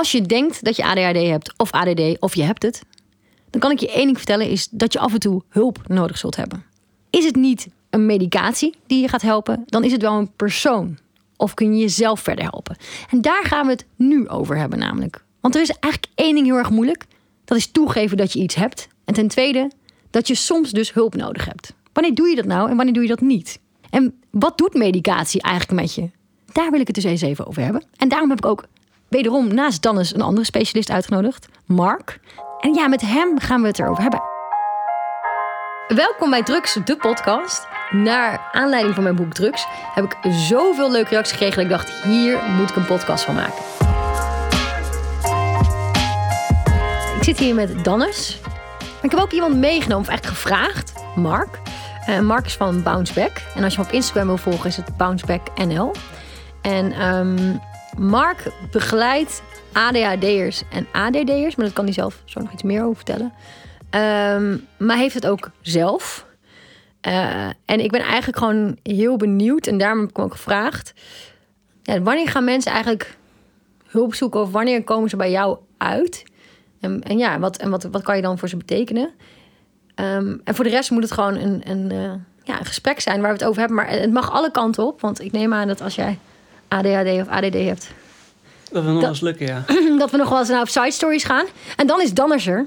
Als je denkt dat je ADHD hebt of ADD of je hebt het, dan kan ik je één ding vertellen is dat je af en toe hulp nodig zult hebben. Is het niet een medicatie die je gaat helpen, dan is het wel een persoon. Of kun je jezelf verder helpen. En daar gaan we het nu over hebben namelijk. Want er is eigenlijk één ding heel erg moeilijk. Dat is toegeven dat je iets hebt. En ten tweede, dat je soms dus hulp nodig hebt. Wanneer doe je dat nou en wanneer doe je dat niet? En wat doet medicatie eigenlijk met je? Daar wil ik het dus eens even over hebben. En daarom heb ik ook wederom naast Dannes een andere specialist uitgenodigd, Mark. En ja, met hem gaan we het erover hebben. Welkom bij Drugs, de podcast. Naar aanleiding van mijn boek Drugs heb ik zoveel leuke reacties gekregen dat ik dacht, hier moet ik een podcast van maken. Ik zit hier met Dannes. Ik heb ook iemand meegenomen, of eigenlijk gevraagd, Mark. Uh, Mark is van Bounceback. En als je hem op Instagram wil volgen, is het Bounceback NL. En um, Mark begeleidt ADHD'ers en ADD'ers, maar dat kan hij zelf zo nog iets meer over vertellen. Um, maar heeft het ook zelf. Uh, en ik ben eigenlijk gewoon heel benieuwd, en daarom heb ik hem ook gevraagd. Ja, wanneer gaan mensen eigenlijk hulp zoeken of wanneer komen ze bij jou uit? En, en ja, wat, en wat, wat kan je dan voor ze betekenen? Um, en voor de rest moet het gewoon een, een, uh, ja, een gesprek zijn waar we het over hebben. Maar het mag alle kanten op, want ik neem aan dat als jij ADHD of ADD hebt. Dat we nog wel eens lukken, ja. dat we nog wel eens naar op side stories gaan. En dan is Danners er.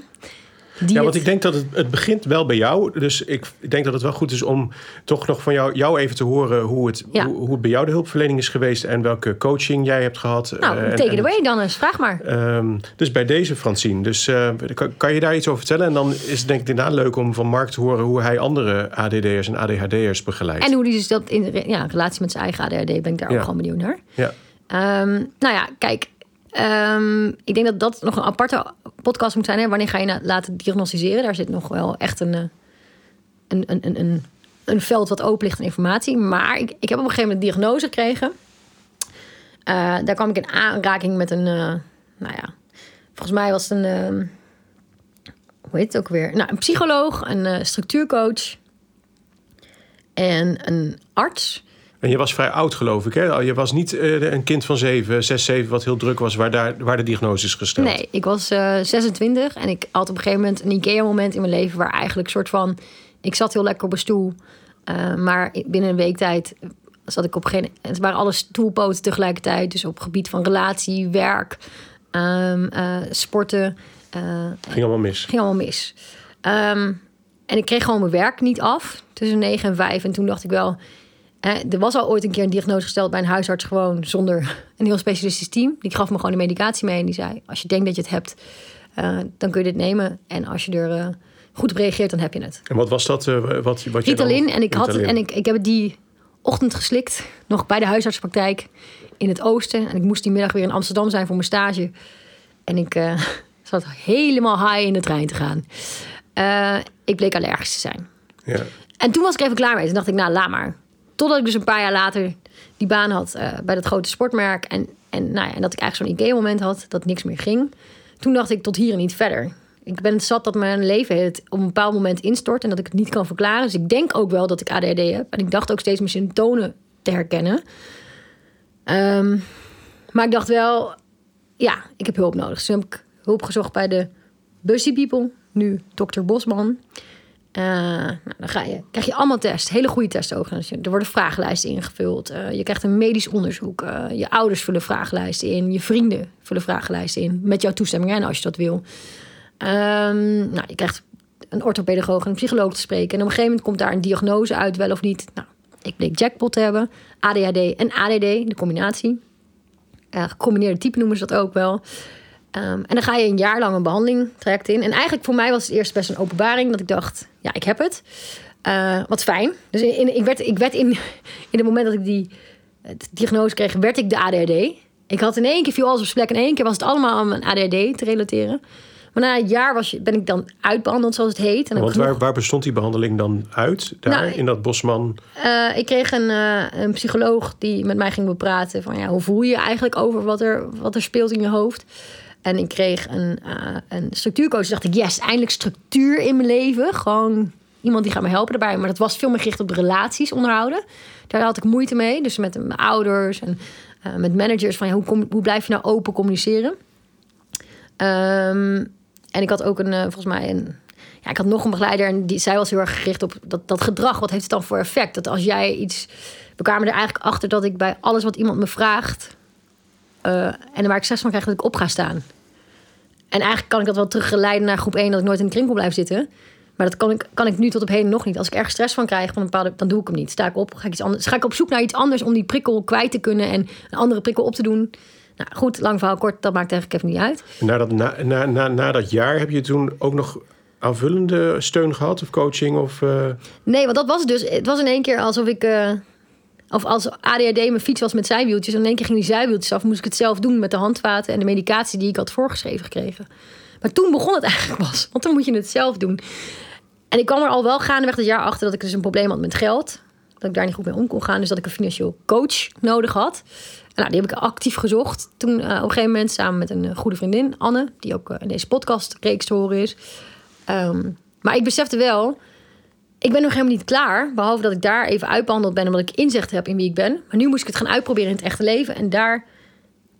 Ja, want ik denk dat het, het begint wel bij jou. Dus ik, denk dat het wel goed is om toch nog van jou, jou even te horen hoe het, Ja. hoe, hoe het bij jou de hulpverlening is geweest en welke coaching jij hebt gehad. Nou, Eh, en- take it away Danners, vraag maar. Ehm, dus bij deze Francine. Dus eh, kan, kan je daar iets over vertellen? En dan is het denk ik inderdaad leuk om van Mark te horen hoe hij andere ADD'ers en ADHD'ers begeleidt. En hoe die dus dat in ja, relatie met zijn eigen ADHD ben ik daar Ja. ook gewoon benieuwd naar. Ja. Ehm, nou ja, kijk. Ehm, ik denk dat dat nog een aparte podcast moet zijn. Hè? Wanneer ga je laten diagnosticeren? Daar zit nog wel echt een, eh, een, een, een, een, een veld wat open ligt aan informatie. Maar ik, ik heb op een gegeven moment een diagnose gekregen. Eh, daar kwam ik in aanraking met een, eh, nou ja, volgens mij was het een, ehm, hoe heet het ook weer? Nou, een psycholoog, een structuurcoach en een arts. En je was vrij oud, geloof ik. Hè? Je was niet eh, een kind van 7, 6, 7, wat heel druk was, waar, daar, waar de diagnose is gesteld. Nee, ik was eh 26 en ik had op een gegeven moment een IKEA-moment in mijn leven waar eigenlijk soort van. Ik zat heel lekker op een stoel, eh, maar binnen een week tijd zat ik op geen. Het waren alle stoelpoten tegelijkertijd, dus op gebied van relatie, werk, ehm, eh, sporten. Ging allemaal mis. ging allemaal mis. Ehm, en ik kreeg gewoon mijn werk niet af tussen 9 en 5. En toen dacht ik wel. Er was al ooit een keer een diagnose gesteld bij een huisarts, gewoon zonder een heel specialistisch team. Die gaf me gewoon de medicatie mee en die zei: Als je denkt dat je het hebt, eh, dan kun je dit nemen. En als je er eh, goed op reageert, dan heb je het. En wat was dat? eh, wat, wat Ritalin. En, ik, had, en ik, ik heb het die ochtend geslikt, nog bij de huisartspraktijk in het oosten. En ik moest die middag weer in Amsterdam zijn voor mijn stage. En ik zat helemaal high in de trein te gaan. Ik bleek allergisch te zijn. Ja. En toen was ik even klaar mee. Toen dacht ik, nou, laat maar. Totdat ik dus een paar jaar later die baan had eh, bij dat grote sportmerk. En, en, nou ja, en dat ik eigenlijk zo'n idee-moment had dat niks meer ging. Toen dacht ik, tot hier en niet verder. Ik ben zat dat mijn leven het op een bepaald moment instort en dat ik het niet kan verklaren. Dus ik denk ook wel dat ik ADHD heb. En ik dacht ook steeds mijn symptomen te herkennen. Ehm, maar ik dacht wel, ja, ik heb hulp nodig. Dus toen heb ik hulp gezocht bij de Busy People, nu dokter Bosman. Eh, nou, dan ga je, krijg je allemaal tests, hele goede tests je- Er worden vragenlijsten ingevuld. eh, je krijgt een medisch onderzoek. eh, je ouders vullen vragenlijsten in. Je vrienden vullen vragenlijsten in. Met jouw toestemming, hè, als je dat wil. Ehm, nou, je krijgt een orthopedagoog en een psycholoog te spreken. En op een gegeven moment komt daar een diagnose uit, wel of niet. Nou, ik bleek jackpot te hebben. ADHD en ADD, de combinatie. Gecombineerde type noemen ze dat ook wel. Ehm, en dan ga je een jaar lang een behandeling traject in. En eigenlijk voor mij was het eerst best een openbaring. Dat ik dacht, ja, ik heb het. Eh, wat fijn. Dus in, in- ik werd, ik werd in, in het moment dat ik die eh, diagnose kreeg, werd ik de ADHD. Ik had in één keer viel alles op zijn plek. In één keer was het allemaal aan mijn ADHD te relateren. Maar na een jaar was, je- ben ik dan uitbehandeld, zoals het heet. En Want genoeg- waar, waar bestond die behandeling dan uit? Daar, Nou, in dat Bosman? Eh, ik kreeg een, een psycholoog die met mij ging bepraten van ja, hoe voel je je eigenlijk over wat er, wat er speelt in je hoofd. En ik kreeg een, eh, een structuurcoach. Toen dacht ik, yes, eindelijk structuur in mijn leven. Gewoon iemand die gaat me helpen daarbij. Maar dat was veel meer gericht op relaties onderhouden. Daar had ik moeite mee. Dus met mijn ouders en eh, met managers. Van, ja, hoe, kom, hoe blijf je nou open communiceren? Ehm, en ik had ook een, eh, volgens mij een... Ja, ik had nog een begeleider en die, zij was heel erg gericht op dat, dat gedrag. Wat heeft het dan voor effect? Dat als jij iets... We kwamen er eigenlijk achter dat ik bij alles wat iemand me vraagt... eh, en waar ik stress van krijg, dat ik op ga staan. En eigenlijk kan ik dat wel teruggeleiden naar groep 1... dat ik nooit in de krinkel blijf zitten. Maar dat kan ik, kan ik nu tot op heden nog niet. Als ik erg stress van krijg, van een bepaalde, dan doe ik hem niet. Sta ik op, ga ik, iets anders, ga ik op zoek naar iets anders... om die prikkel kwijt te kunnen en een andere prikkel op te doen. Nou goed, lang verhaal kort, dat maakt eigenlijk even niet uit. Na dat, na, na, na, na dat jaar heb je toen ook nog aanvullende steun gehad of coaching? Of, eh, Nee, want dat was dus. Het was in één keer alsof ik... eh, of als ADHD mijn fiets was met zijwieltjes... en in één ging die zijwieltjes af... moest ik het zelf doen met de handvaten en de medicatie... die ik had voorgeschreven gekregen. Maar toen begon het eigenlijk pas. Want dan moet je het zelf doen. En ik kwam er al wel gaandeweg het jaar achter... dat ik dus een probleem had met geld. Dat ik daar niet goed mee om kon gaan. Dus dat ik een financieel coach nodig had. En nou, die heb ik actief gezocht. Toen eh, op een gegeven moment samen met een eh, goede vriendin, Anne... die ook eh, in deze podcast reeks te horen is... Ehm, maar ik besefte wel, ik ben nog helemaal niet klaar. Behalve dat ik daar even uitbehandeld ben, omdat ik inzicht heb in wie ik ben. Maar nu moest ik het gaan uitproberen in het echte leven. En daar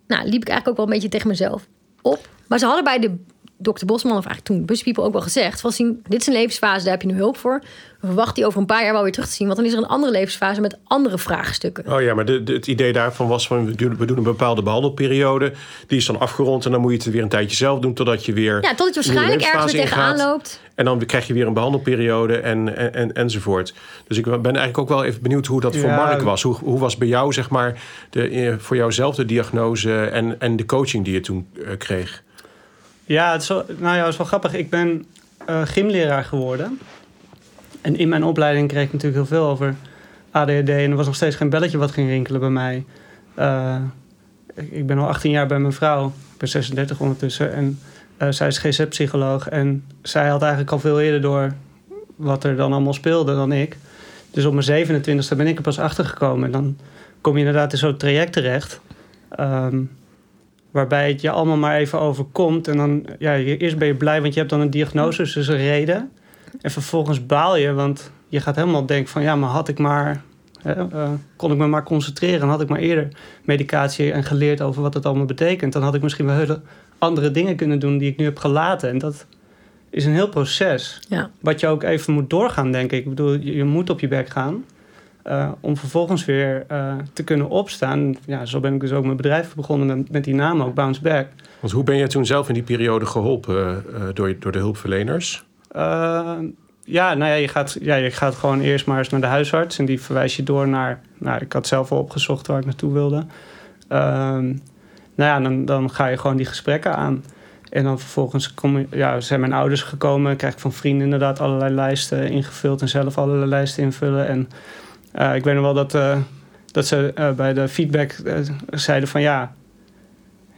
nou, liep ik eigenlijk ook wel een beetje tegen mezelf op. Maar ze hadden bij de dokter Bosman, of eigenlijk toen Buspeople ook wel gezegd... Van, zien, dit is een levensfase, daar heb je nu hulp voor. We verwachten die over een paar jaar wel weer terug te zien. Want dan is er een andere levensfase met andere vraagstukken. Oh ja, maar de, de- het idee daarvan was van we doen, we doen een bepaalde behandelperiode. Die is dan afgerond en dan moet je het weer een tijdje zelf doen totdat je weer. Ja, tot je waarschijnlijk ergens weer tegenaan loopt. En dan krijg je weer een behandelperiode en, en, en, enzovoort. Dus ik ben eigenlijk ook wel even benieuwd hoe dat voor. Mark was. Hoe, hoe was bij jou, zeg maar, de, eh, voor jouzelf de diagnose en, en de coaching die je toen eh, kreeg? Ja, het is wel, nou ja, het is wel grappig. Ik ben eh, gymleraar geworden. En in mijn opleiding kreeg ik natuurlijk heel veel over ADHD. En er was nog steeds geen belletje wat ging rinkelen bij mij. Ik- ik ben al 18 jaar bij mijn vrouw. Ik ben 36 ondertussen. En eh, zij is GZ-psycholoog. En zij had eigenlijk al veel eerder door wat er dan allemaal speelde dan ik. Dus op mijn 27e ben ik er pas achter gekomen. En dan kom je inderdaad in zo'n traject terecht. Ehm, waarbij het je allemaal maar even overkomt. En dan, ja, eerst ben je blij, want je hebt dan een diagnose, dus een reden. En vervolgens baal je, want je gaat helemaal denken van... ja, maar had ik maar... Eh, kon ik me maar concentreren en had ik maar eerder medicatie en geleerd over wat het allemaal betekent... dan had ik misschien wel hele andere dingen kunnen doen die ik nu heb gelaten. En dat is een heel proces. Ja. Wat je ook even moet doorgaan, denk ik. Ik bedoel, je, je moet op je bek gaan. eh, om vervolgens weer eh, te kunnen opstaan. Ja, zo ben ik dus ook mijn bedrijf begonnen met, met die naam ook, Bounce Back. Want hoe ben je toen zelf in die periode geholpen eh, door, door de hulpverleners? Eh, ja, nou ja je, gaat, ja, je gaat gewoon eerst maar eens naar de huisarts. En die verwijst je door naar... Nou, ik had zelf al opgezocht waar ik naartoe wilde. Ehm, nou ja, dan, dan ga je gewoon die gesprekken aan. En dan vervolgens kom je, ja, zijn mijn ouders gekomen. Krijg ik van vrienden inderdaad allerlei lijsten ingevuld. En zelf allerlei lijsten invullen. En eh, ik weet nog wel dat, eh, dat ze eh, bij de feedback zeiden van... Ja,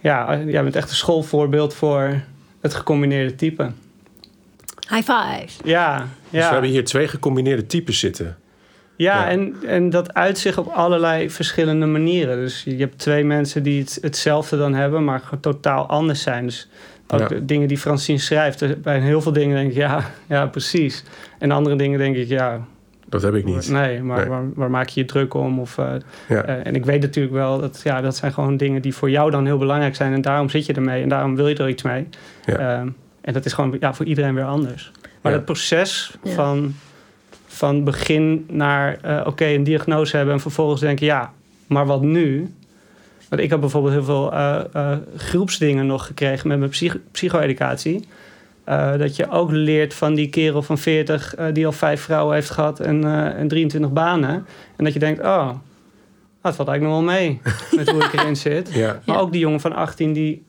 ja, jij bent echt een schoolvoorbeeld voor het gecombineerde type. High five. Ja, Dus ja. we hebben hier twee gecombineerde types zitten. Ja, Ja. En, en dat uit zich op allerlei verschillende manieren. Dus je hebt twee mensen die het, hetzelfde dan hebben, maar totaal anders zijn. Dus ook Ja. de dingen die Francine schrijft, er- bij heel veel dingen denk ik, ja, ja, precies. En andere dingen denk ik, ja, Dat heb ik niet. nee, maar Nee. Waar, waar maak je je druk om? Of, eh, Ja. eh, en ik weet natuurlijk wel dat ja, dat zijn gewoon dingen die voor jou dan heel belangrijk zijn. En daarom zit je ermee en daarom wil je er iets mee. Ja. Ehm, en dat is gewoon ja, voor iedereen weer anders. Maar Ja. het proces Ja. van, van begin naar eh, oké, een diagnose hebben en vervolgens denken, ja, maar wat nu? Want ik heb bijvoorbeeld heel veel eh, eh, groepsdingen nog gekregen met mijn psych- psycho-educatie. Eh, dat je ook leert van die kerel van 40 eh, die al vijf vrouwen heeft gehad en, eh, en 23 banen. En dat je denkt, oh, dat valt eigenlijk nog wel mee met hoe ik erin zit. Ja. Maar Ja. ook die jongen van 18 die,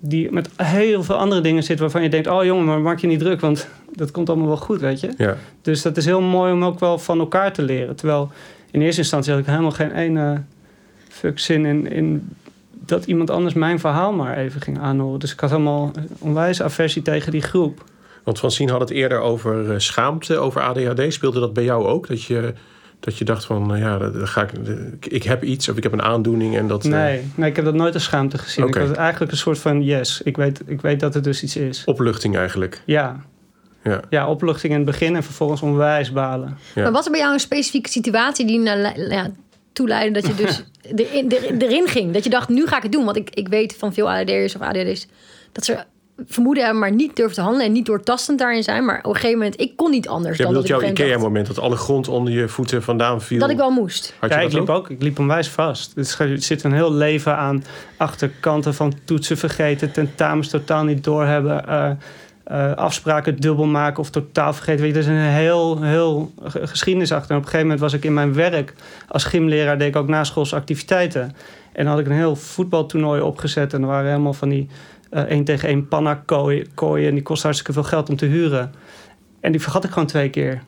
die met heel veel andere dingen zit waarvan je denkt, oh jongen, maar maak je niet druk, want dat komt allemaal wel goed, weet je. Ja. Dus dat is heel mooi om ook wel van elkaar te leren. Terwijl in eerste instantie had ik helemaal geen ene fuck zin in, in dat iemand anders mijn verhaal maar even ging aanhoren. Dus ik had helemaal een onwijs aversie tegen die groep. Want Francine had het eerder over eh, schaamte, over ADHD. Speelde dat bij jou ook? Dat je, dat je dacht van, nou ja, dat, ga ik, ik, heb iets of ik heb een aandoening en dat... eh, Nee, nee, ik heb dat nooit als schaamte gezien. Ik had eigenlijk een soort van yes, ik weet, ik weet dat het dus iets is. opluchting eigenlijk. Ja, Ja. ja opluchting in het begin en vervolgens onwijs balen. Ja. Maar was er bij jou een specifieke situatie die naar ja, toeleidde dat je dus erin, er- erin ging? Dat je dacht, nu ga ik het doen. Want ik, ik weet van veel ADD'ers of ADD's dat ze vermoeden hebben, maar niet durven te handelen en niet doortastend daarin zijn. Maar op een gegeven moment, ik kon niet anders Jij dan dat bedoelt ik jouw IKEA-moment, dat alle grond onder je voeten vandaan viel? dat ik wel moest. Had je ja, dat ik liep ook. Ik liep onwijs vast. Er zit een heel leven aan achterkanten van toetsen vergeten, tentamens totaal niet doorhebben, eh eh, afspraken dubbel maken of totaal vergeten. Weet je, er is een heel, heel ge- geschiedenis achter. En op een gegeven moment was ik in mijn werk als gymleraar, deed ik ook naschoolse activiteiten. En dan had ik een heel voetbaltoernooi opgezet. En er waren helemaal van die eh één tegen één panna kooien. En die kostten hartstikke veel geld om te huren. En die vergat ik gewoon twee keer.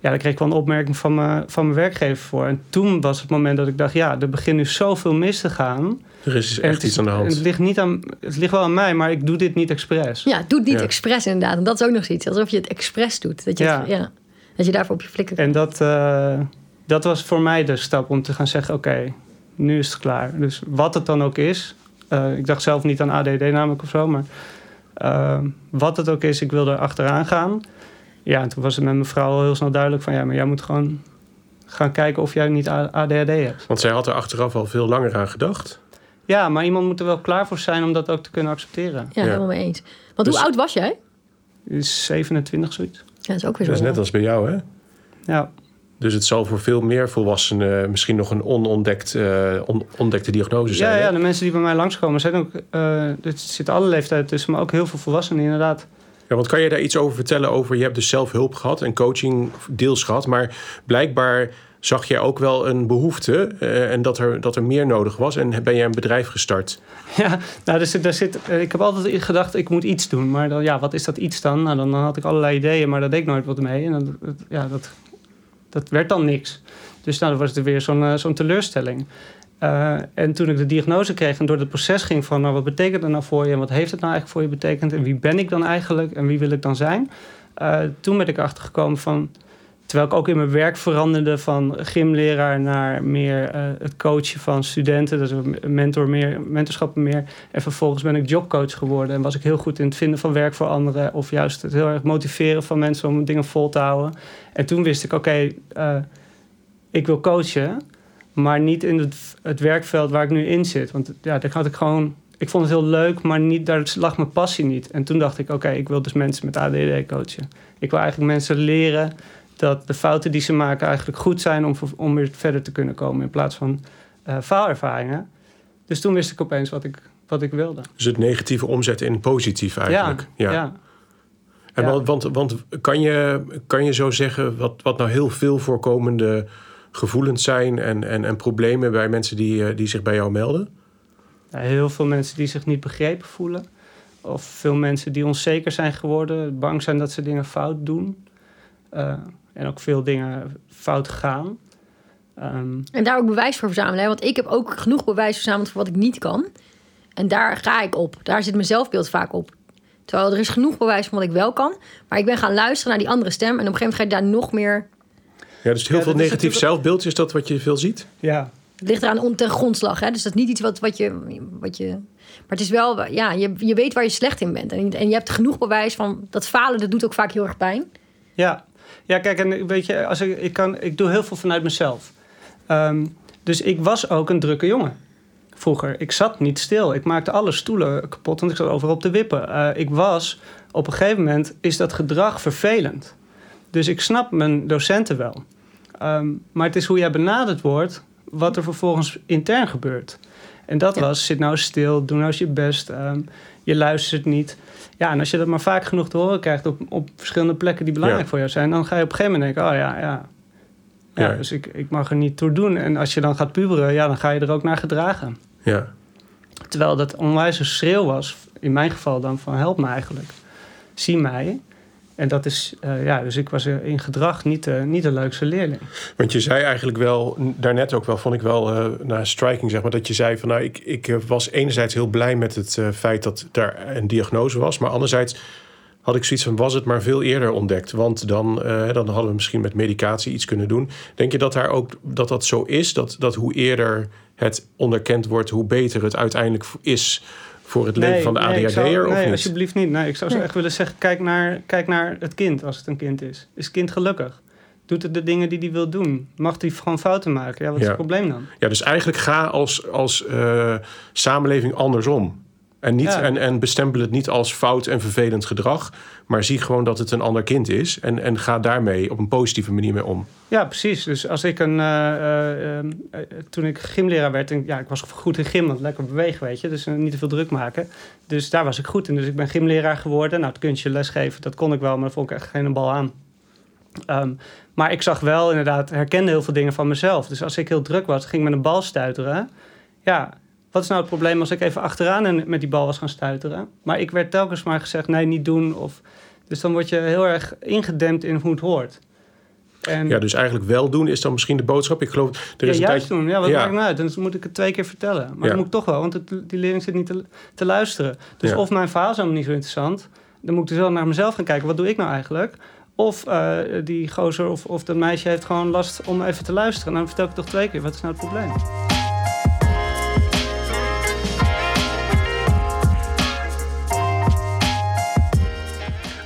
Ja, daar kreeg ik wel een opmerking van mijn, van mijn werkgever voor. En toen was het moment dat ik dacht, ja, er begint nu zoveel mis te gaan. Er is dus echt het, iets aan de en hand. het ligt, niet aan, het ligt wel aan mij, maar ik doe dit niet expres. Ja, doe het niet Ja. expres inderdaad. En dat is ook nog iets. Alsof je het expres doet. Dat je, het- Ja. ja. dat je daarvoor op je flikker En dat, eh, dat was voor mij de stap om te gaan zeggen, oké, nu is het klaar. Dus wat het dan ook is. eh, ik dacht zelf niet aan ADD namelijk of zo, maar eh, wat het ook is, ik wil er achteraan gaan. Ja, en toen was het met mijn vrouw al heel snel duidelijk van, ja, maar jij moet gewoon gaan kijken of jij niet ADHD hebt. Want zij had er achteraf al veel langer aan gedacht. Ja, maar iemand moet er wel klaar voor zijn om dat ook te kunnen accepteren. Ja, Ja. helemaal mee eens. Want Dus- hoe oud was jij? Is 27 zoiets. Ja, dat is ook weer zo. Dat is net als bij jou, hè? Ja, Dus het zal voor veel meer volwassenen misschien nog een onontdekt, eh, on- ontdekte diagnose zijn. ja, hè? ja, de mensen die bij mij langskomen zijn ook... eh er zitten alle leeftijden tussen, maar ook heel veel volwassenen inderdaad. Ja, want kan je daar iets over vertellen over? Je hebt dus zelf hulp gehad en coaching deels gehad, maar blijkbaar zag jij ook wel een behoefte eh, en dat er, dat er meer nodig was. En ben jij een bedrijf gestart? Ja, nou, daar zit, daar zit, eh, ik heb altijd gedacht, ik moet iets doen. Maar dan, ja, wat is dat iets dan? Nou, dan, had ik allerlei ideeën, maar daar deed ik nooit wat mee. En dan, ja, dat, dat werd dan niks. Dus nou, was het weer zo'n eh, zo'n teleurstelling. Eh, en toen ik de diagnose kreeg en door het proces ging van... Nou, wat betekent het nou voor je en wat heeft het nou eigenlijk voor je betekend... en wie ben ik dan eigenlijk en wie wil ik dan zijn... eh, toen ben ik erachter gekomen van... Terwijl ik ook in mijn werk veranderde van gymleraar naar meer eh, het coachen van studenten. Dus mentor meer, mentorschap meer. En vervolgens ben ik jobcoach geworden. En was ik heel goed in het vinden van werk voor anderen. Of juist het heel erg motiveren van mensen om dingen vol te houden. En toen wist ik, oké, ik wil coachen. Maar niet in het, het werkveld waar ik nu in zit. Want ja, daar had ik gewoon... Ik vond het heel leuk, maar niet, daar lag mijn passie niet. En toen dacht ik, oké, ik wil dus mensen met ADD coachen. Ik wil eigenlijk mensen leren dat de fouten die ze maken eigenlijk goed zijn om, om weer verder te kunnen komen in plaats van eh, faalervaringen. Dus toen wist ik opeens wat ik, wat ik wilde. Dus het negatieve omzetten in positief eigenlijk. Ja, ja. En Ja. want, want, want kan, je, kan je zo zeggen wat, wat nou heel veel voorkomende gevoelens zijn en, en, en problemen bij mensen die, eh, die zich bij jou melden? Ja, heel veel mensen die zich niet begrepen voelen. Of veel mensen die onzeker zijn geworden, bang zijn dat ze dingen fout doen. Eh, en ook veel dingen fout gaan. Ehm, En daar ook bewijs voor verzamelen. Hè? Want ik heb ook genoeg bewijs verzameld voor wat ik niet kan. En daar ga ik op. Daar zit mijn zelfbeeld vaak op. Terwijl er is genoeg bewijs van wat ik wel kan. Maar ik ben gaan luisteren naar die andere stem. En op een gegeven moment ga je daar nog meer... Ja, dus heel Ja, veel negatief natuurlijk- zelfbeeld, is dat wat je veel ziet? ja, Het ligt eraan ten grondslag. Hè? Dus dat is niet iets wat, wat, je, wat je... Maar het is wel... Ja, je, je weet waar je slecht in bent. En, en je hebt genoeg bewijs van... Dat falen, dat doet ook vaak heel erg pijn. Ja, ja kijk, en weet je, als ik, ik, kan, ik doe heel veel vanuit mezelf. Ehm, dus ik was ook een drukke jongen vroeger. Ik zat niet stil. Ik maakte alle stoelen kapot, want ik zat overal op te wippen. Eh, ik was, op een gegeven moment is dat gedrag vervelend. Dus ik snap mijn docenten wel. Ehm, maar het is hoe jij benaderd wordt, wat er vervolgens intern gebeurt. En dat Ja. was, zit nou stil, doe nou eens je best, ehm, je luistert niet. Ja, en als je dat maar vaak genoeg te horen krijgt op, op verschillende plekken die belangrijk Ja. voor jou zijn, dan ga je op een gegeven moment denken, oh ja, ja. Ja, Ja. dus ik, ik mag er niet toe doen. En als je dan gaat puberen, ja, dan ga je er ook naar gedragen. Ja. Terwijl dat onwijs een schreeuw was, in mijn geval dan, van help me eigenlijk. Zie mij. En dat is, eh, ja, dus ik was in gedrag niet, de niet de leukste leerling. Want je zei eigenlijk wel, daarnet ook wel, vond ik wel eh na striking, zeg maar, dat je zei van nou, ik, ik was enerzijds heel blij met het feit dat daar een diagnose was, maar anderzijds had ik zoiets van, was het maar veel eerder ontdekt? Want dan, dan hadden we misschien met medicatie iets kunnen doen. Denk je dat daar ook dat dat zo is? Dat, dat hoe eerder het onderkend wordt, hoe beter het uiteindelijk is voor het leven van de nee, ADHD'er? zou- of nee, niet? alsjeblieft niet. Nee, ik zou zo Nee. echt willen zeggen, kijk naar, kijk naar het kind als het een kind is. Is het kind gelukkig? Doet het de dingen die hij wil doen? Mag hij gewoon fouten maken? Ja, wat is Ja. het probleem dan? Ja, dus eigenlijk ga als, als eh, samenleving andersom. En, niet, Ja. en, en bestempel het niet als fout en vervelend gedrag. Maar zie gewoon dat het een ander kind is. En, en ga daarmee op een positieve manier mee om. Ja, precies. Dus als ik een. eh, eh, eh, eh, toen ik gymleraar werd, en ja, ik was goed in gym, want lekker bewegen, weet je. Dus niet te veel druk maken. Dus daar was ik goed in. Dus ik ben gymleraar geworden. Nou, het kunstje lesgeven, dat kon ik wel, maar vond ik echt geen bal aan. Ehm, maar ik zag wel inderdaad, herkende heel veel dingen van mezelf. Dus als ik heel druk was, ging ik met een bal stuiteren. Ja, wat is nou het probleem als ik even achteraan en met die bal was gaan stuiteren? Maar ik werd telkens maar gezegd, nee, niet doen. Of, dus dan word je heel erg ingedempt in hoe het hoort. En, Ja, dus eigenlijk wel doen is dan misschien de boodschap. Ik geloof, er ja, is een juist tijd... doen. Ja, wat Ja. maakt nou uit? Dan moet ik het twee keer vertellen. Maar Ja. dat moet ik toch wel, want het, die leerling zit niet te, te luisteren. Dus Ja. of mijn verhaal is helemaal niet zo interessant. Dan moet ik dus wel naar mezelf gaan kijken. Wat doe ik nou eigenlijk? Of eh, die gozer of, of dat meisje heeft gewoon last om even te luisteren. Nou, dan vertel ik het toch twee keer. Wat is nou het probleem?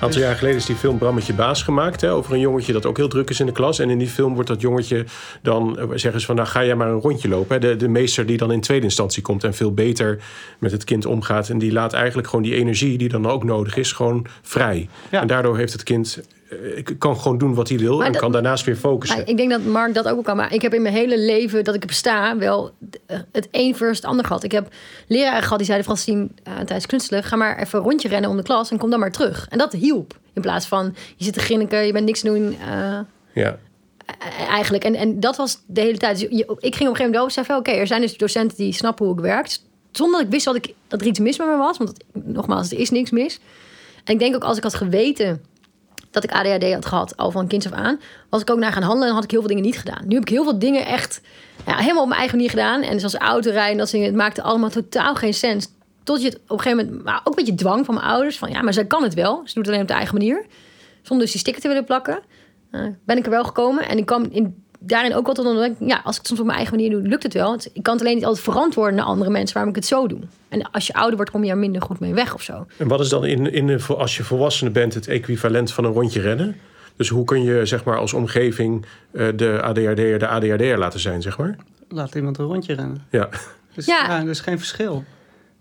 Aantal jaar geleden is die film Brammetje Baas gemaakt. Hè, over een jongetje dat ook heel druk is in de klas. En in die film wordt dat jongetje dan eh, zeggen ze van... nou ga jij maar een rondje lopen. Hè. De, de meester die dan in tweede instantie komt... en veel beter met het kind omgaat. En die laat eigenlijk gewoon die energie die dan ook nodig is... gewoon vrij. Ja. En daardoor heeft het kind... eh, kan gewoon doen wat hij wil... Maar en dat- kan daarnaast weer focussen. Ik denk dat Mark dat ook kan. Maar ik heb in mijn hele leven dat ik besta wel eh, het een versus het ander gehad. Ik heb leraren gehad die zeiden... Francine, uh, tijdens kunstelen... ga maar even een rondje rennen om de klas en kom dan maar terug. En dat hielp. In plaats van, je zit te grinniken, je bent niks te doen... eh, Ja. eigenlijk. En, en dat was de hele tijd. Dus je- ik ging op een gegeven moment zeggen: oké, er zijn dus docenten die snappen hoe ik werk. Zonder dat ik wist wat ik, dat er iets mis met me was. Want nogmaals, er is niks mis. En ik denk ook als ik had geweten dat ik ADHD had gehad, al van kinds af aan, was ik ook naar gaan handelen en had ik heel veel dingen niet gedaan. Nu heb ik heel veel dingen echt ja, helemaal op mijn eigen manier gedaan. En zoals autorijden, en dat dingen, het maakte allemaal totaal geen sens. Tot je het op een gegeven moment, maar ook een beetje dwang van mijn ouders, van ja, maar zij kan het wel. Ze doet het alleen op de eigen manier. Zonder dus die sticker te willen plakken. Eh, ben ik er wel gekomen. En ik kwam in, daarin ook tot een... Ja, als ik het soms op mijn eigen manier doe, lukt het wel. Want ik kan het alleen niet altijd verantwoorden naar andere mensen... waarom ik het zo doe. En als je ouder wordt, kom je er minder goed mee weg of zo. En wat is dan in, in, als je volwassene bent het equivalent van een rondje rennen? Dus hoe kun je zeg maar, als omgeving eh, de ADHD'er de ADHD'er laten zijn, zeg maar? Laat iemand een rondje rennen. Ja. Dus Ja. ja. er is geen verschil.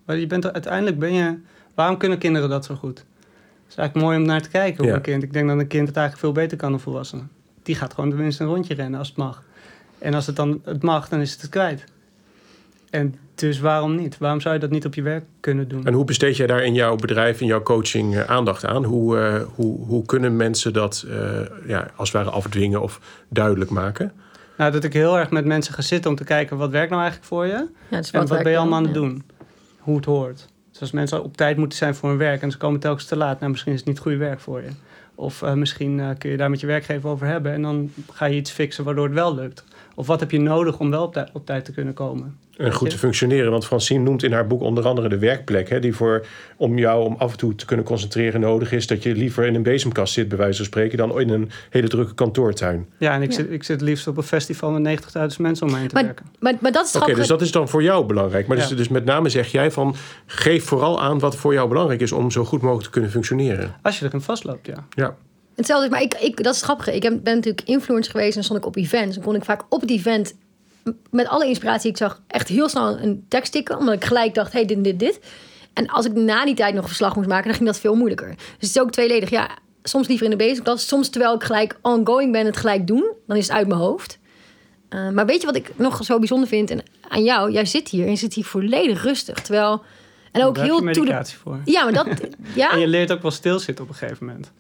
Maar je bent er, uiteindelijk ben je... Waarom kunnen kinderen dat zo goed? Het is eigenlijk mooi om naar te kijken hoe Ja. een kind... Ik denk dat een kind het eigenlijk veel beter kan dan een volwassene. Die gaat gewoon tenminste een rondje rennen als het mag. En als het dan het mag, dan is het het kwijt. En dus waarom niet? Waarom zou je dat niet op je werk kunnen doen? En hoe besteed jij daar in jouw bedrijf, in jouw coaching eh, aandacht aan? Hoe, eh, hoe, hoe kunnen mensen dat eh, ja, als het ware afdwingen of duidelijk maken? Nou, dat ik heel erg met mensen ga zitten om te kijken... wat werkt nou eigenlijk voor je? Ja, dus En wat ben je allemaal aan het Ja. doen? Hoe het hoort. Dus als mensen op tijd moeten zijn voor hun werk en ze komen telkens te laat, nou misschien is het niet goed werk voor je. Of eh, misschien eh, kun je daar met je werkgever over hebben en dan ga je iets fixen waardoor het wel lukt. Of wat heb je nodig om wel op, tij- op tijd te kunnen komen? En goed te functioneren. Want Francine noemt in haar boek onder andere de werkplek. Hè, die voor, om jou om af en toe te kunnen concentreren nodig is. Dat je liever in een bezemkast zit, bij wijze van spreken. dan in een hele drukke kantoortuin. Ja, en ik, Ja. Zit, ik zit liefst op een festival met 90.000 mensen om me heen te Maar, werken. maar, maar dat is Oké, dus dat is dan voor jou belangrijk. Maar dus, dus met name zeg jij van... geef vooral aan wat voor jou belangrijk is... om zo goed mogelijk te kunnen functioneren. Als je erin vastloopt, ja. Ja. Hetzelfde, maar ik, ik, dat is het grappige. Ik heb, ben natuurlijk influencer geweest en stond ik op events. En kon ik vaak op het event, met alle inspiratie die ik zag, echt heel snel een tekst tikken. Omdat ik gelijk dacht, hey, dit, dit, dit. En als ik na die tijd nog verslag moest maken, dan ging dat veel moeilijker. Dus het is ook tweeledig. Ja, soms liever in de bezigklas. Soms terwijl ik gelijk ongoing ben, het gelijk doen. Dan is het uit mijn hoofd. Eh, maar weet je wat ik nog zo bijzonder vind en aan jou? Jij zit hier en je zit hier volledig rustig. Terwijl... En ook Daar heb heel je the- medicatie voor. Ja, maar dat... Ja? En je leert ook wel stilzitten op een gegeven moment.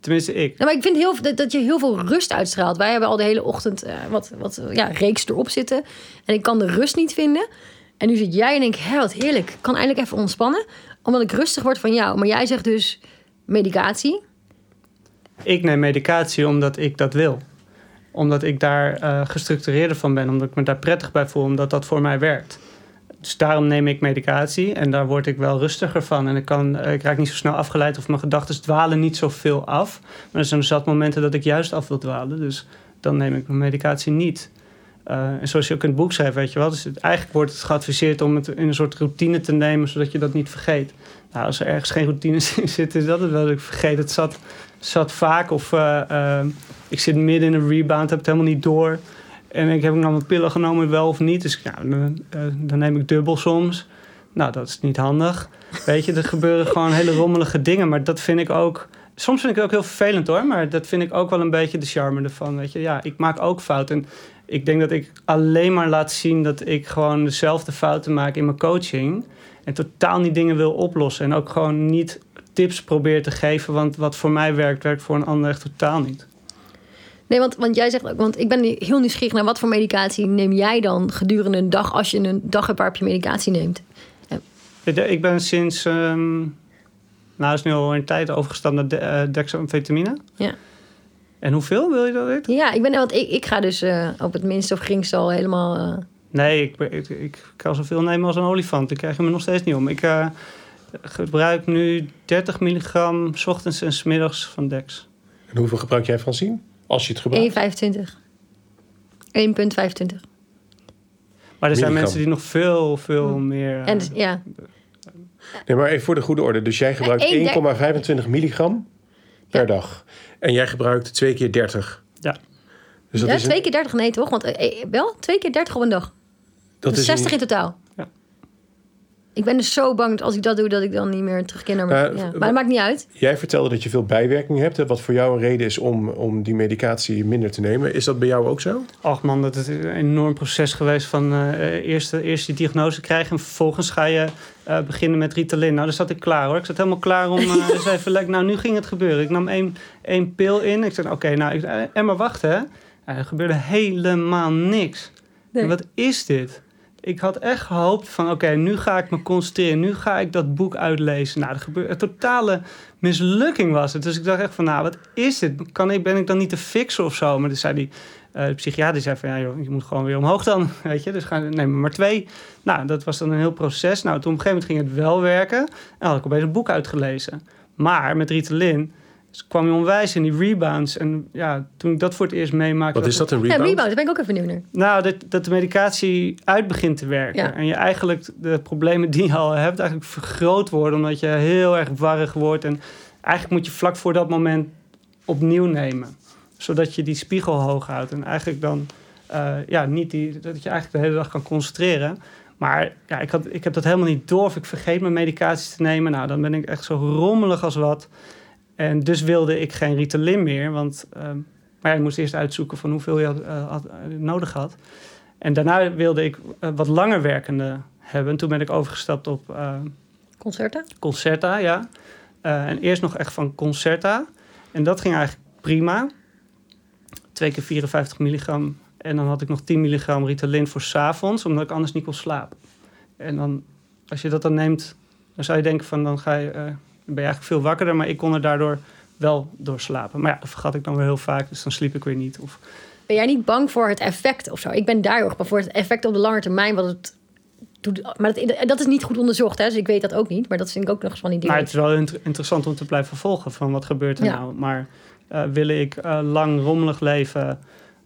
Tenminste, ik. Nou, maar ik vind heel, dat, dat je heel veel rust uitstraalt. Wij hebben al de hele ochtend eh, wat, wat ja, reeks erop zitten. En ik kan de rust niet vinden. En nu zit jij en denk, hé, wat heerlijk. Ik kan eindelijk even ontspannen. Omdat ik rustig word van jou. Maar jij zegt dus medicatie. Ik neem medicatie omdat ik dat wil. Omdat ik daar eh, gestructureerder van ben. Omdat ik me daar prettig bij voel. Omdat dat voor mij werkt. Dus daarom neem ik medicatie. En daar word ik wel rustiger van. En ik, kan, ik raak niet zo snel afgeleid. Of mijn gedachten dwalen niet zoveel af. Maar er zijn zat momenten dat ik juist af wil dwalen. Dus dan neem ik mijn medicatie niet. Eh, en zoals je ook in het boek schrijft, weet je wel. Dus het, eigenlijk wordt het geadviseerd om het in een soort routine te nemen. Zodat je dat niet vergeet. Nou, als er ergens geen routines in zitten, is dat het wel ik vergeet. Het zat, zat vaak of eh, eh, ik zit midden in een rebound, heb het helemaal niet door. En ik heb nou mijn pillen genomen, wel of niet. Dus ja, dan, eh, dan neem ik dubbel soms. Nou, dat is niet handig. Weet je, er gebeuren gewoon hele rommelige dingen. Maar dat vind ik ook... Soms vind ik het ook heel vervelend hoor. Maar dat vind ik ook wel een beetje de charme ervan. Weet je, ja, ik maak ook fouten. En ik denk dat ik alleen maar laat zien dat ik gewoon dezelfde fouten maak in mijn coaching. En totaal niet dingen wil oplossen. En ook gewoon niet tips probeer te geven. Want wat voor mij werkt, werkt voor een ander echt totaal niet. Nee, want, want jij zegt ook, want ik ben heel nieuwsgierig naar wat voor medicatie neem jij dan gedurende een dag als je een dag hebt waarop je medicatie neemt? Ik ben sinds, um, nou is nu al een tijd overgestapt naar de, uh, dexamfetamine. Ja. En hoeveel wil je dat weten? Ja, ik ben, want ik, ik ga dus uh, op het minste of geringste al helemaal. Uh... Nee, ik, ik, ik, kan zoveel nemen als een olifant. Ik krijg je me nog steeds niet om. Ik gebruik nu 30 milligram s ochtends en s middags van Dex. En hoeveel gebruik jij van zien? Als je het gebruikt? 1,25. 1,25. Maar er zijn mensen die nog veel, veel hm. meer... En, dus, ja. Nee, maar even voor de goede orde. Dus jij gebruikt 1,25 milligram per dag. En jij gebruikt twee keer 30. Ja. Dus dat ja, is twee keer 30, nee toch? Want eh, eh, wel, twee keer 30 op een dag. Dat, is 60 in totaal. Ik ben dus zo bang dat als ik dat doe, dat ik dan niet meer terugkeer naar mijn... Uh, ja. Maar dat maakt niet uit. Jij vertelde dat je veel bijwerkingen hebt. Wat voor jou een reden is om, om die medicatie minder te nemen. Is dat bij jou ook zo? Ach man, dat is een enorm proces geweest van uh, eerst, eerst die diagnose krijgen... en vervolgens ga je uh, beginnen met Ritalin. Nou, daar zat ik klaar hoor. Ik zat helemaal klaar om uh, eens even... Like, nou, nu ging het gebeuren. Ik nam één, één pil in. Ik zei, oké, nou, ik, en maar wacht hè. er gebeurde helemaal niks. Nee. wat is dit? Ik had echt gehoopt van oké, nu ga ik me concentreren. Nu ga ik dat boek uitlezen. Nou, er gebeurde een totale mislukking was het. Dus ik dacht echt van nou, wat is dit? Kan ik, ben ik dan niet te fixen of zo? Maar toen zei die uh, de psychiater zei van ja, joh, je moet gewoon weer omhoog dan. Weet je, dus ga, neem maar twee. Nou, dat was dan een heel proces. Nou, toen op een gegeven moment ging het wel werken. En had ik opeens een boek uitgelezen. Maar met Ritalin dus kwam je onwijs in die rebounds. En ja, toen ik dat voor het eerst meemaakte... Wat is dat, een rebound? Ja, rebound, daar ben ik ook even benieuwd naar. Nou, dat, dat de medicatie uit begint te werken. En je eigenlijk de problemen die je al hebt... eigenlijk vergroot worden... omdat je heel erg warrig wordt. En eigenlijk moet je vlak voor dat moment opnieuw nemen. Zodat je die spiegel hoog houdt. En eigenlijk dan... Uh, ja, niet die, dat je eigenlijk de hele dag kan concentreren... Maar ja, ik, had, ik heb dat helemaal niet door. Of ik vergeet mijn medicatie te nemen. Nou, dan ben ik echt zo rommelig als wat. En dus wilde ik geen Ritalin meer, want uh, maar ik moest eerst uitzoeken van hoeveel je had, uh, had, eh, nodig had. En daarna wilde ik uh, wat langer werkende hebben. Toen ben ik overgestapt op... Concerta? Concerta, ja. en eerst nog echt van Concerta. En dat ging eigenlijk prima. Twee keer 54 milligram. En dan had ik nog 10 milligram Ritalin voor s'avonds, omdat ik anders niet kon slapen. En dan, als je dat dan neemt, dan zou je denken van dan ga je ben je eigenlijk veel wakkerder, maar ik kon er daardoor wel door slapen. Maar ja, dat vergat ik dan weer heel vaak, dus dan sliep ik weer niet. Of... Ben jij niet bang voor het effect of zo? Ik ben daar heel erg bang voor het effect op de lange termijn, wat het doet. Maar dat, dat is niet goed onderzocht, hè? dus ik weet dat ook niet. Maar dat vind ik ook nog eens van die dingen. Maar het is wel interessant om te blijven volgen van wat gebeurt er nou. Maar uh, wil ik uh, lang rommelig leven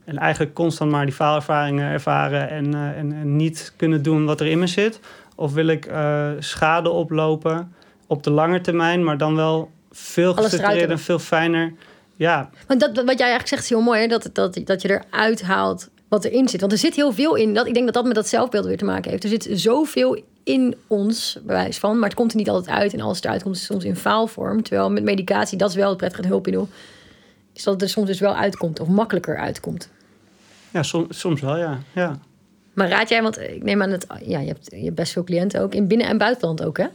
en eigenlijk constant maar die faalervaringen ervaren en, uh, en, en, niet kunnen doen wat er in me zit? Of wil ik schade oplopen op de lange termijn, maar dan wel veel gestructureerder en veel fijner. Ja. Want dat, wat jij eigenlijk zegt is heel mooi, hè? Dat, dat, dat je eruit haalt wat erin zit. Want er zit heel veel in. Dat, ik denk dat dat met dat zelfbeeld weer te maken heeft. Er zit zoveel in ons, bewijs van, maar het komt er niet altijd uit. En als het eruit komt, is het soms in faalvorm. Terwijl met medicatie, dat is wel het prettige hulpmiddel, is dat het er soms dus wel uitkomt of makkelijker uitkomt. Ja, soms, soms wel, ja. ja. Maar raad jij, want ik neem aan dat ja, je, hebt, je hebt best veel cliënten ook in binnen- en buitenland ook, hè?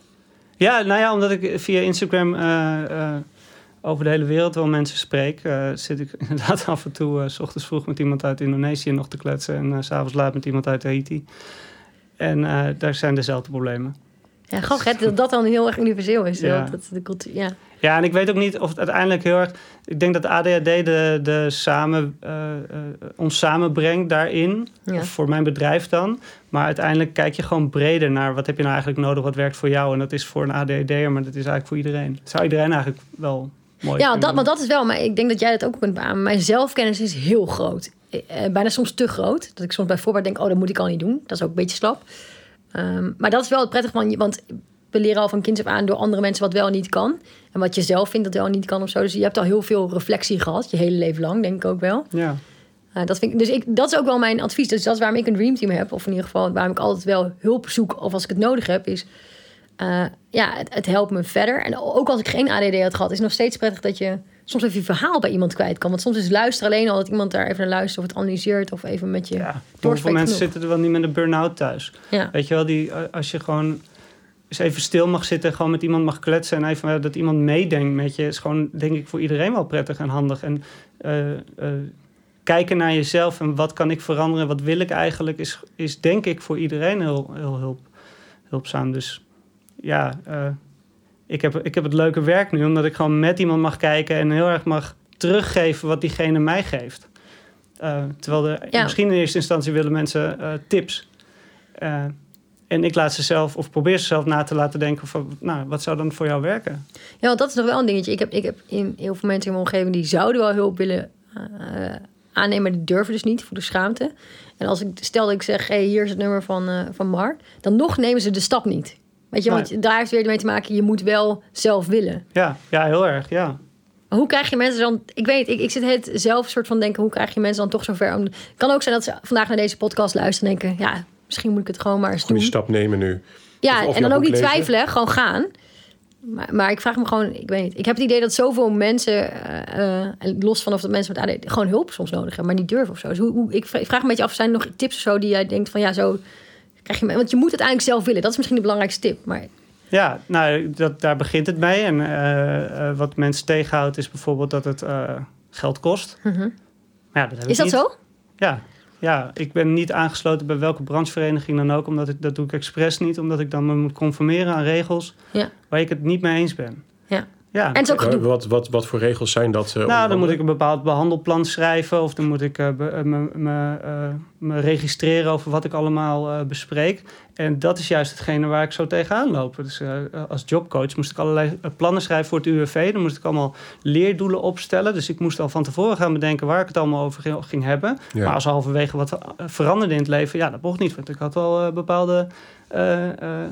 Ja, nou ja, omdat ik via Instagram uh, uh, over de hele wereld wel mensen spreek, uh, zit ik inderdaad af en toe s ochtends vroeg met iemand uit Indonesië nog te kletsen en s s'avonds laat met iemand uit Haiti. En daar zijn dezelfde problemen. Ja, grappig dat dat dan heel erg universeel is. Ja. Dat, de cultuur, ja. Ja, en ik weet ook niet of het uiteindelijk heel erg... Ik denk dat ADHD de, de samen, uh, uh, ons samenbrengt daarin. Voor mijn bedrijf dan. Maar uiteindelijk kijk je gewoon breder naar... wat heb je nou eigenlijk nodig, wat werkt voor jou. En dat is voor een ADHD'er, maar dat is eigenlijk voor iedereen. zou iedereen eigenlijk wel mooi Ja, dat, maar dat is wel... Maar ik denk dat jij dat ook kunt beamen. Mijn zelfkennis is heel groot. Eh, bijna soms te groot. Dat ik soms bij voorbaat denk... oh, dat moet ik al niet doen. Dat is ook een beetje slap. Um, maar dat is wel het prettig van, want we leren al van kind af aan door andere mensen wat wel niet kan. En wat je zelf vindt dat wel niet kan of zo. Dus je hebt al heel veel reflectie gehad, je hele leven lang, denk ik ook wel. Ja. Eh, dat, vind ik, dus ik, dat is ook wel mijn advies. Dus dat is waarom ik een dreamteam heb. Of in ieder geval waarom ik altijd wel hulp zoek. Of als ik het nodig heb, is... eh, ja, het, het helpt me verder. En ook als ik geen ADD had gehad, is het nog steeds prettig dat je soms even je verhaal bij iemand kwijt kan. Want soms is luisteren alleen al dat iemand daar even naar luistert of het analyseert of even met je Ja, hoeveel doorspreekt mensen genoeg. zitten er wel niet met een burn-out thuis? Ja. Weet je wel, die, eh, als je gewoon eens even stil mag zitten, gewoon met iemand mag kletsen en even eh, dat iemand meedenkt met je, is gewoon denk ik voor iedereen wel prettig en handig. En eh, eh, kijken naar jezelf en wat kan ik veranderen, wat wil ik eigenlijk, is, is denk ik voor iedereen heel, heel hulp, hulpzaam. Dus ja, ik, heb, ik heb het leuke werk nu, omdat ik gewoon met iemand mag kijken en heel erg mag teruggeven wat diegene mij geeft. Terwijl de, Ja. misschien in eerste instantie willen mensen tips. En ik laat ze zelf, of probeer ze zelf na te laten denken van, nou, wat zou dan voor jou werken? Ja, want dat is nog wel een dingetje. Ik heb, ik heb in heel veel mensen in mijn omgeving die zouden wel hulp willen eh, aannemen, maar die durven dus niet voor de schaamte. En als ik stel dat ik zeg, hey, hier is het nummer van, eh, van Mark, dan nog nemen ze de stap niet. Weet je, want daar heeft weer mee te maken, je moet wel zelf willen. Ja, ja heel erg, ja. Hoe krijg je mensen dan... Ik weet, ik, ik zit het zelf soort van denken... hoe krijg je mensen dan toch zover? Het kan ook zijn dat ze vandaag naar deze podcast luisteren... en denken, ja, misschien moet ik het gewoon maar eens doen. Goede stap nemen nu. Ja, Of- of en dan ook niet lezen. twijfelen, gewoon gaan. Maar, maar ik vraag me gewoon, ik weet niet. Ik heb het idee dat zoveel mensen, eh, eh, los van of dat mensen met ADD, gewoon hulp soms nodig hebben, maar niet durven of zo. Dus hoe, hoe, ik vra- ik vraag me een beetje af, zijn er nog tips of zo die jij denkt van ja, zo krijg je... Want je moet het eigenlijk zelf willen. Dat is misschien de belangrijkste tip. Maar Ja, nou, dat, daar begint het mee. En eh, wat mensen tegenhoudt is bijvoorbeeld dat het eh, geld kost. Maar ja, dat heb Mhm. is ik dat niet. zo? Ja. Ja, ik ben niet aangesloten bij welke branchevereniging dan ook. Omdat ik, dat doe ik expres niet. Omdat ik dan me moet conformeren aan regels Ja. waar ik het niet mee eens ben. Ja. Ja, En ook gedoe. Wat, wat, wat voor regels zijn dat? eh, Nou, dan moet ik een bepaald behandelplan schrijven. Of dan moet ik eh, be- eh, me, me, eh, me registreren over wat ik allemaal eh, bespreek. En dat is juist hetgene waar ik zo tegenaan loop. Dus eh, als jobcoach moest ik allerlei plannen schrijven voor het UWV. Dan moest ik allemaal leerdoelen opstellen. Dus ik moest al van tevoren gaan bedenken waar ik het allemaal over ging, ging hebben. Ja. Maar als er halverwege wat veranderde in het leven, ja, dat mocht niet. Want ik had wel bepaalde eh, eh,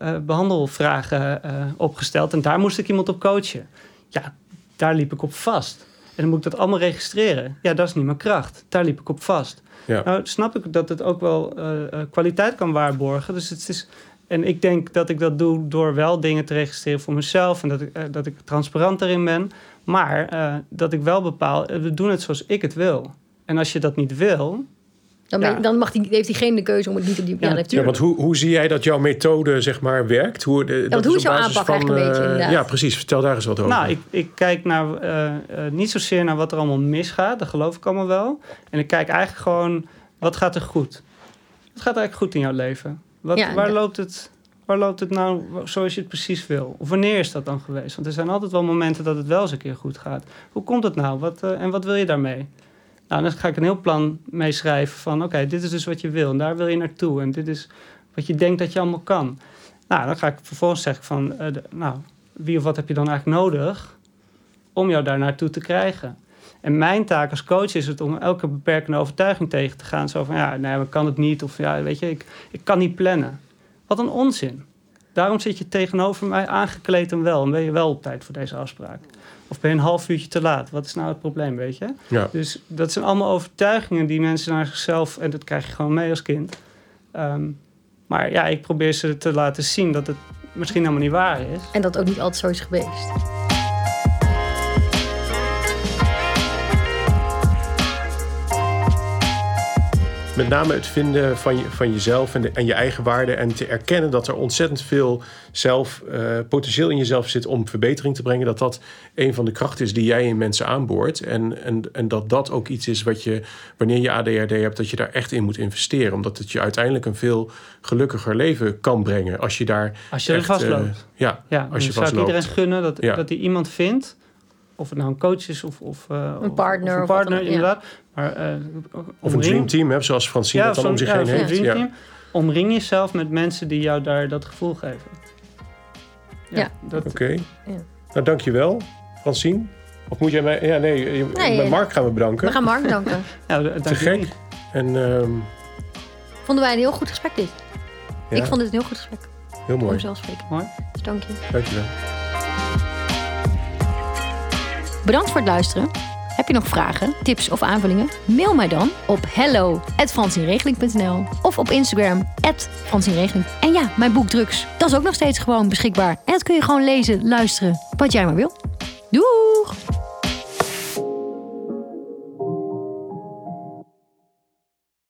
eh, behandelvragen eh, opgesteld. En daar moest ik iemand op coachen. Ja, daar liep ik op vast. En dan moet ik dat allemaal registreren. Ja, dat is niet mijn kracht. Daar liep ik op vast. Ja. Nou, snap ik dat het ook wel eh, kwaliteit kan waarborgen. Dus het is. En ik denk dat ik dat doe door wel dingen te registreren voor mezelf. En dat ik, dat ik transparant erin ben. Maar dat ik wel bepaal, we doen het zoals ik het wil. En als je dat niet wil, Dan, Ja. dan mag die, heeft diegene de keuze om het niet te doen. Ja, Ja, want hoe, hoe zie jij dat jouw methode zeg maar werkt? Hoe, de, dat hoe is jouw basis aanpak eigenlijk een eh, beetje, inderdaad? Ja, precies. Vertel daar eens wat over. Nou, ik, ik kijk naar, eh, eh, niet zozeer naar wat er allemaal misgaat, dat geloof ik allemaal wel. En ik kijk eigenlijk gewoon, wat gaat er goed? Wat gaat er eigenlijk goed in jouw leven? Wat, Ja, waar, loopt het, waar loopt het nou zoals je het precies wil? Of wanneer is dat dan geweest? Want er zijn altijd wel momenten dat het wel eens een keer goed gaat. Hoe komt het nou? Wat, eh, en wat wil je daarmee? Nou, dan ga ik een heel plan meeschrijven van... oké, dit is dus wat je wil en daar wil je naartoe. En dit is wat je denkt dat je allemaal kan. Nou, dan ga ik vervolgens zeggen van... eh, nou, wie of wat heb je dan eigenlijk nodig om jou daar naartoe te krijgen? En mijn taak als coach is het om elke beperkende overtuiging tegen te gaan. Zo van, ja, nee, ik kan het niet. Of ja, weet je, ik, ik kan niet plannen. Wat een onzin. Daarom zit je tegenover mij aangekleed en wel. En ben je wel op tijd voor deze afspraak. Of ben je een half uurtje te laat? Wat is nou het probleem, weet je? ja. Dus dat zijn allemaal overtuigingen die mensen naar zichzelf... en dat krijg je gewoon mee als kind. Ehm, maar ja, ik probeer ze te laten zien dat het misschien helemaal niet waar is. En dat ook niet altijd zo is geweest. Met name het vinden van, je, van jezelf en, de, en je eigen waarde. En te erkennen dat er ontzettend veel zelf, eh, potentieel in jezelf zit om verbetering te brengen. Dat dat een van de krachten is die jij in mensen aanboort. En, en, en dat dat ook iets is wat je, wanneer je ADHD hebt, dat je daar echt in moet investeren. Omdat het je uiteindelijk een veel gelukkiger leven kan brengen. Als je daar. Als je er echt, vastloopt. eh, ja, Ja, als je dan zou ik vastloopt. iedereen gunnen dat, Ja. dat hij iemand vindt. Of het nou een coach is of, of, eh, of- partner Of een partner, ja. Maar, eh, Of een dreamteam, hè, zoals Francine dat dan om zich ja, heen heeft. Ja. Omring jezelf met mensen die jou daar dat gevoel geven. Ja. Dat, Oké. Ja. Nou, dankjewel, Francine. Of moet jij mij... Ja, nee, je- Nee, eh, Mark gaan we bedanken. We gaan Mark danken. ja, dank Te gek. En ehm, Vonden wij een heel goed gesprek dit. ja, Ik vond dit een heel goed gesprek. heel Voor mooi. mezelf spreken. Mooi. Dus dank je. Dankjewel. Bedankt voor het luisteren. Heb je nog vragen, tips of aanvullingen? Mail mij dan op hello@francienregeling.nl of op Instagram @francienregeling. En ja, mijn boek Drugs, dat is ook nog steeds gewoon beschikbaar. En dat kun je gewoon lezen, luisteren, wat jij maar wil. Doeg!